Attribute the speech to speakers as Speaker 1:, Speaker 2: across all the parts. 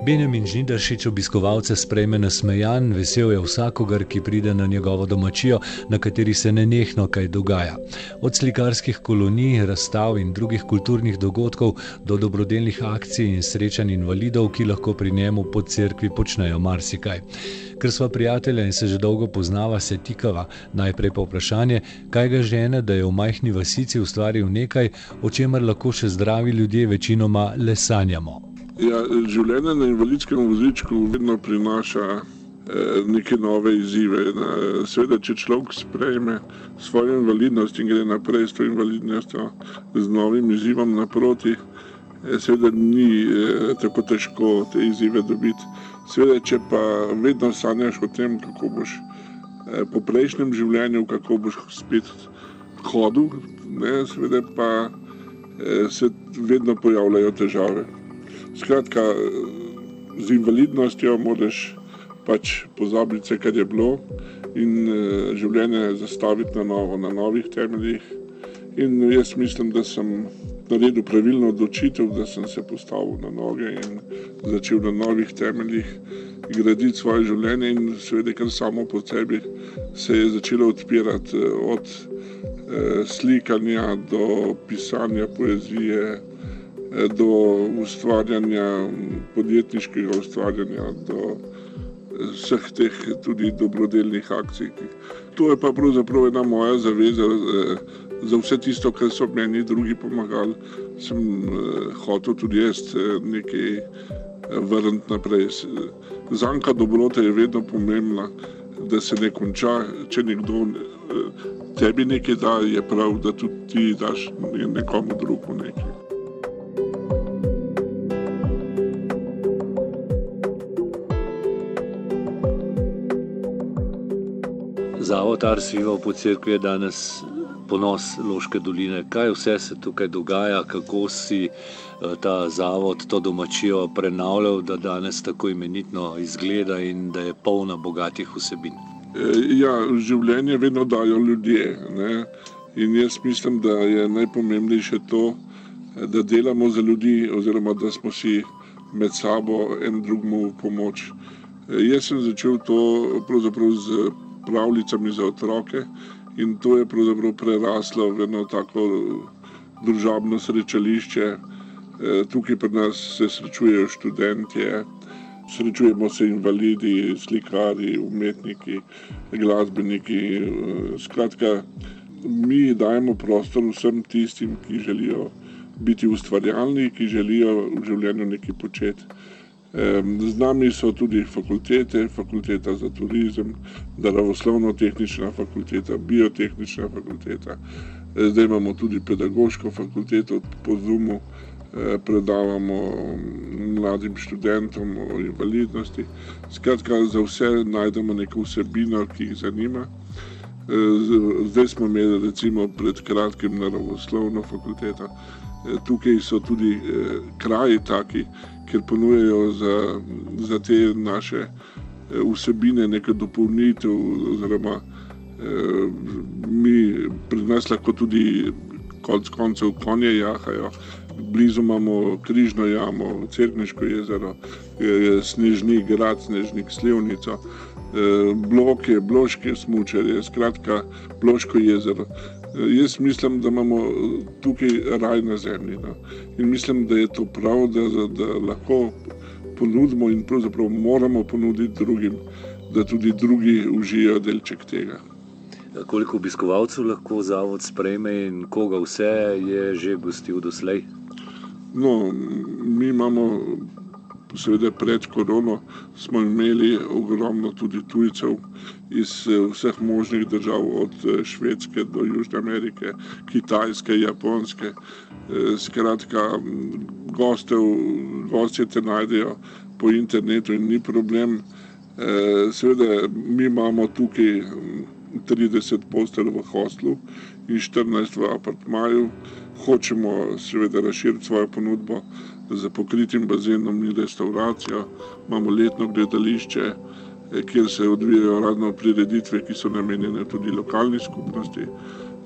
Speaker 1: Benjamin Žnidaršič obiskovalce sprejme nasmejan, vesel je vsakogar, ki pride na njegovo domačijo, na kateri se nenehno kaj dogaja. Od slikarskih kolonij, razstav in drugih kulturnih dogodkov do dobrodelnih akcij in srečanj invalidov, ki lahko pri njemu pod cerkvi počnejo marsikaj. Ker sva prijatelja in se že dolgo poznava, se tikava. Najprej pa vprašanje, kaj ga žene, da je v majhni vasici ustvaril nekaj, o čemer lahko še zdravi ljudje večinoma le sanjamo.
Speaker 2: Ja, življenje na invalidskem vozičku vedno prinaša eh, neke nove izzive. Sveda, če človek sprejme svojo invalidnost in gre naprej s to invalidnostjo, z novim izzivom naproti, eh, seveda ni eh, tako težko te izzive dobiti. Sveda, če pa vedno sanjaš o tem, kako boš po prejšnjem življenju, kako boš spet hodil, ne, sveda pa se vedno pojavljajo težave. Skratka, z invalidnostjo moraš pač pozabiti vse, kar je bilo in uh, življenje zastaviti na novo, na novih temeljih. In jaz mislim, da sem naredil pravilno odločitev, da sem se postavil na noge in začel na novih temeljih graditi svoje življenje. In seveda, kar samo po sebi se je začelo odpirati od uh, slikanja do pisanja poezije. Eh, do ustvarjanja, podjetniškega ustvarjanja, do eh, vseh teh tudi dobrodelnih akcij. To je pa pravzaprav ena moja zaveza eh, za vse tisto, kar so meni drugi pomagali. Sem hotel tudi jaz nekaj vrniti naprej. Zanka dobrote je vedno pomembna, da se ne konča, če nekdo tebi nekaj da, je prav, da tudi ti daš nekomu drugemu nekaj.
Speaker 1: Zavod Arsivo po crkvi je danes ponos Loške doline. Kaj vse se tukaj dogaja, kako si eh, ta zavod, to domačijo prenavljal, da danes tako imenitno izgleda in da je polna bogatih vsebin.
Speaker 2: E, ja, življenje vedno dajo ljudje. Ne? In jaz mislim, da je najpomembnejše to, da delamo za ljudi, oziroma da smo si med sabo en drugemu v pomoč. E, jaz sem začel to pravzaprav z pravljicami za otroke in to je pravzaprav preraslo v eno tako družabno srečališče. E, tukaj pri nas se srečujejo študentje, srečujemo se invalidi, slikari, umetniki, glasbeniki. E, skratka, mi dajemo prostor vsem tistim, ki želijo biti ustvarjalni, ki želijo v življenju nekaj početi. Z nami so tudi fakultete, fakulteta za turizem, naravoslovno-tehnična fakulteta, biotehnična fakulteta. Zdaj imamo tudi pedagoško fakulteto po Zumu, eh, predavamo mladim študentom o invalidnosti. Skratka, za vse najdemo neko vsebino, ki jih zanima. Eh, zdaj smo imeli recimo pred kratkim naravoslovno fakulteto. Eh, tukaj so tudi kraji taki, ker ponujajo za, za te naše eh, vsebine nekaj dopolnitev, oziroma eh, mi pri nas lahko tudi konc koncev konje jahajo. Blizu imamo križno jamo, crkniško jezero, snežni grad, snežnik slivnico, eh, bloke, bloške smučarje, skratka, bloško jezero. Jaz mislim, da imamo tukaj raj na zemlji. No. In mislim, da je to prav, da, da lahko ponudimo in pravzaprav moramo ponuditi drugim, da tudi drugi užijo delček tega.
Speaker 1: Koliko obiskovalcev lahko zavod sprejme in koga vse je že gostil doslej?
Speaker 2: No, mi imamo seveda pred korono smo imeli ogromno tudi tujcev iz eh, vseh možnih držav, od eh, Švedske do Južne Amerike, Kitajske, Japonske. Eh, skratka, gostev, gostje te najdejo po internetu in ni problem. Seveda, mi imamo tukaj 30 mm, postelj v hostlu in 14 v apartmaju. Hočemo seveda razširiti svojo ponudbo z pokritim bazenom in restauracijo. Imamo letno gledališče, eh, kjer se odvijajo razne prireditve, ki so namenjene tudi lokalni skupnosti.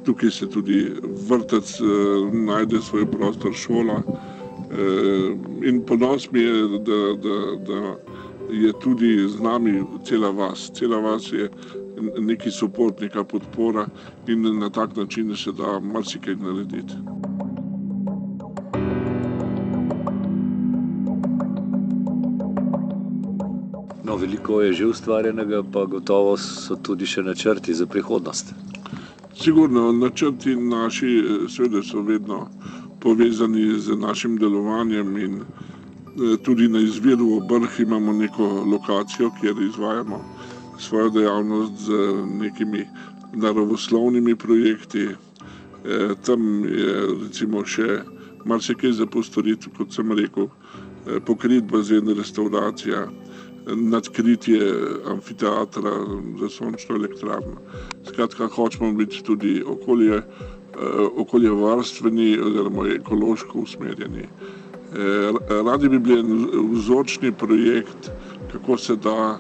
Speaker 2: Tukaj se tudi vrtec eh, najde svoj prostor, šola. In ponos mi je, da, da, da je tudi z nami cela vas. Cela vas je neki podpor, neka podpora in na tak način se da marsikaj narediti.
Speaker 1: No, veliko je že ustvarjenega, pa gotovo so tudi še načrti za prihodnost.
Speaker 2: Sigurno, načrti naši, seveda, so vedno povezani z našim delovanjem in tudi na izviru obrh imamo neko lokacijo, kjer izvajamo svojo dejavnost z nekimi naravoslovnimi projekti. E, tam je recimo še marsikaj za postoriti, kot sem rekel, pokrit bazen, restauracija, nadkritje amfiteatra za sončno elektrarno. Skratka, hočemo biti tudi okolje, e, okoljevarstveni oziroma ekološko usmerjeni. Radi bi bili en vzorčni projekt, kako se da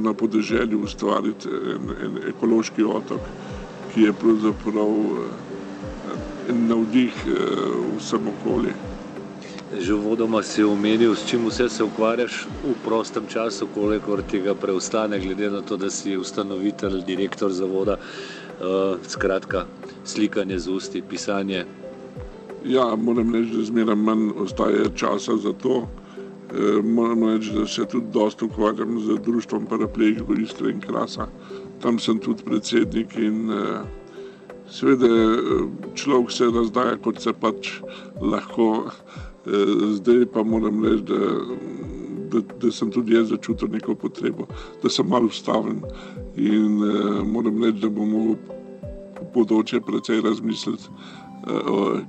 Speaker 2: na podeželju ustvariti en, en ekološki otok, ki je pravzaprav en navdih vsem okolju.
Speaker 1: Že vodoma si omenil, s čim vse se ukvarjaš v prostem času, koliko tega preostane, glede na to, da si ustanovitelj, direktor zavoda, skratka, slikanje z usti, pisanje.
Speaker 2: Ja, moram reči, da zmeraj manj ostaje časa za to. Moram reči, da se tudi dosta ukvarjam z društvom paraplegikov Istre in Krasa. Tam sem tudi predsednik in seveda človek se razdaja, kot se pač lahko. Zdaj pa moram reči, da, da, da sem tudi jaz začutil neko potrebo, da sem malo ustaven in moram reči, da bom mogel v bodoče precej razmisliti,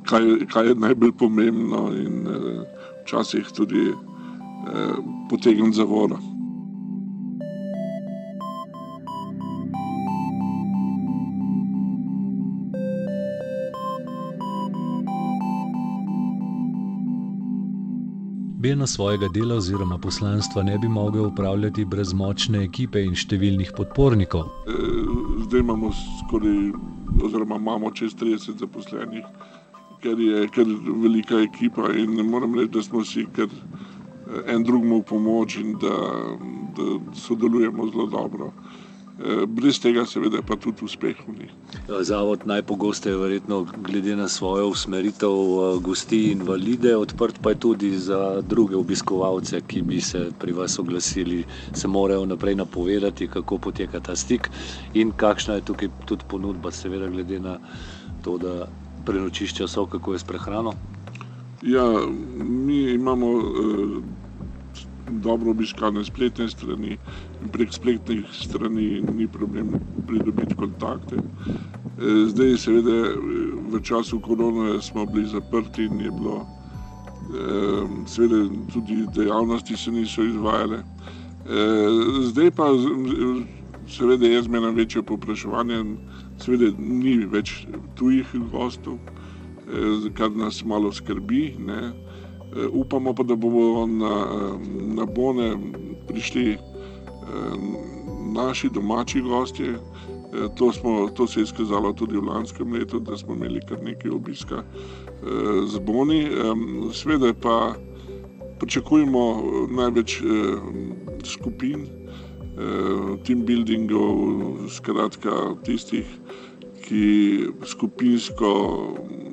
Speaker 2: kaj, kaj je najbolj pomembno in včasih tudi potegniti za vodo. Beno svojega dela oziroma poslanstva ne bi mogel opravljati brez močne ekipe in številnih podpornikov. Zdaj imamo skoraj, oziroma imamo čez trideset zaposlenih, kar je kar velika ekipa in moram reči, da smo si kar en drugemu v pomoč in da, da sodelujemo zelo dobro. Brez tega seveda pa tudi uspehov ni.
Speaker 1: Zavod najpogosteje verjetno glede na svojo usmeritev gosti invalide, odprt pa je tudi za druge obiskovalce, ki bi se pri vas oglasili, se morajo vnaprej napovedati, kako poteka ta stik in kakšna je tukaj tudi ponudba, seveda glede na to, da prenočišča so, kako je s prehrano.
Speaker 2: Ja, mi imamo dobro obiskane spletne strani in prek spletnih strani ni problem pridobiti kontakte. Zdaj seveda v času korone smo bili zaprti in je bilo seveda tudi dejavnosti se niso izvajale. Zdaj pa seveda je zmeraj večje povpraševanje, seveda ni več tujih gostov, kar nas malo skrbi, ne. Upamo pa, da bomo na, na bone prišli naši domači gostje. To smo, to se je izkazalo tudi v lanskem letu, da smo imeli kar nekaj obiska z boni. Seveda pa pričakujemo največ skupin, team buildingov, skratka tistih, ki skupinsko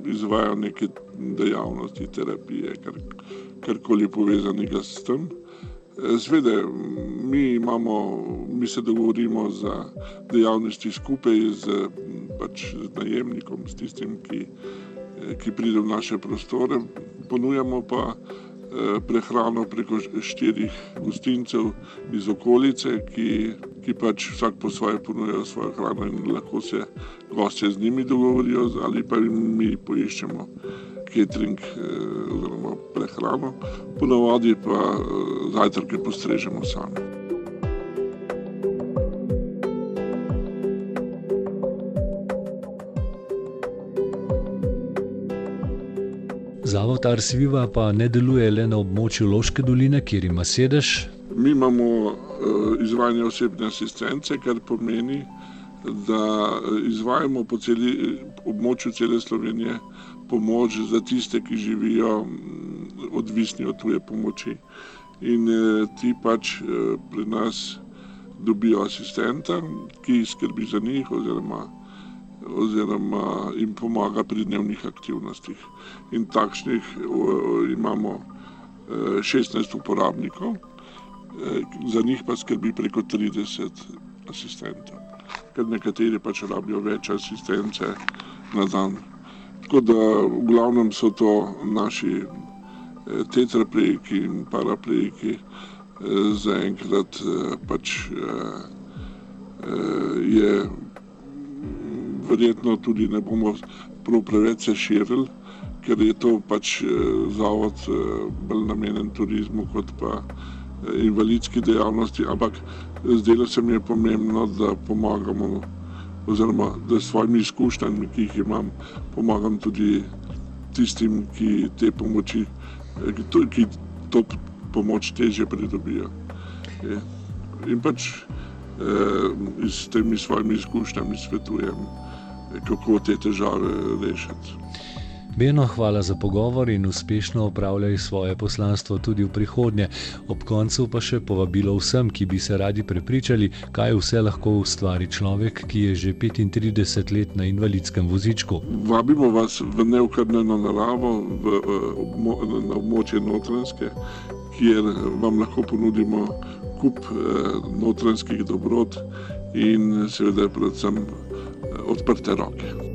Speaker 2: izvajajo neke dejavnosti, terapije, karkoli povezanega s tem. Seveda mi imamo, mi se dogovorimo za dejavnosti skupaj s pač z najemnikom, s tistim, ki, ki pride v naše prostore, ponujamo pa prehrano preko štirih gostincev iz okolice, ki, ki pač vsak po svoje ponujajo svojo hrano in lahko se gostje z njimi dogovorijo ali pa jim mi poiščemo catering oziroma prehrano, ponavadi pa zajtrke postrežemo sami.
Speaker 1: Zavod Ars Viva pa ne deluje le na območju Loške doline, kjer ima sedež.
Speaker 2: Mi imamo izvajanje osebne asistence, kar pomeni, da izvajamo po celi območju cele Slovenije pomoč za tiste, ki živijo odvisni od tuje pomoči. In ti pač pri nas dobijo asistenta, ki skrbi za njih oziroma, oziroma jim pomaga pri dnevnih aktivnostih. In takšnih imamo 16 uporabnikov, za njih pa skrbi preko 30 asistentov. Ker nekateri pač rabijo več asistence na dan. Tako da v glavnem so to naši tetraplejki in paraplejki, zaenkrat pač je verjetno tudi ne bomo prav preveč se širili, ker je to pač zavod bolj namenjen turizmu kot pa invalidski dejavnosti, ampak zdelo se mi je pomembno, da pomagamo oziroma da s svojimi izkušnjami, ki jih imam, pomagam tudi tistim, ki te pomoči, ki to pomoč težje pridobijo. In pač s temi svojimi izkušnjami svetujem, kako te težave rešiti.
Speaker 1: Beno, hvala za pogovor in uspešno opravljaj svoje poslanstvo tudi v prihodnje. Ob koncu pa še povabilo vsem, ki bi se radi prepričali, kaj vse lahko ustvari človek, ki je že 35 let na invalidskem vozičku.
Speaker 2: Vabimo vas v neokrnjeno naravo, v, na območje Notranjske, kjer vam lahko ponudimo kup notranjskih dobrot in seveda predvsem odprte roke.